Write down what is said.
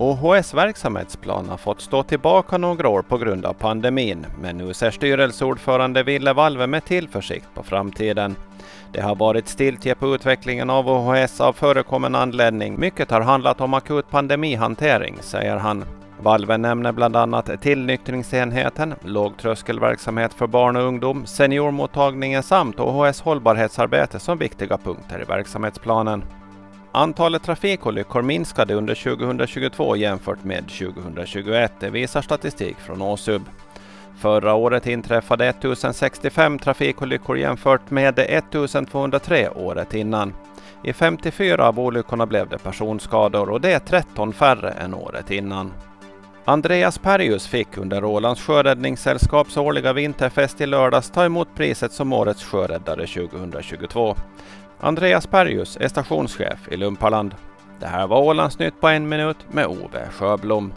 OHS verksamhetsplan har fått stå tillbaka några år på grund av pandemin, men nu ser styrelseordförande Ville Valve med tillförsikt på framtiden. Det har varit stiltje på utvecklingen av OHS av förekommen anledning. Mycket har handlat om akut pandemihantering, säger han. Valve nämner bland annat tillnyktringsenheten, lågtröskelverksamhet för barn och ungdom, seniormottagningen samt OHS hållbarhetsarbete som viktiga punkter i verksamhetsplanen. Antalet trafikolyckor minskade under 2022 jämfört med 2021, det visar statistik från Åsub. Förra året inträffade 1065 trafikolyckor jämfört med 1203 året innan. I 54 av olyckorna blev det personskador och det är 13 färre än året innan. Andreas Perjus fick under Ålands Sjöräddningssällskaps årliga vinterfest i lördags ta emot priset som Årets sjöräddare 2022. Andreas Perjus är stationschef i Lumpaland. Det här var Ålandsnytt på en minut med Ove Sjöblom.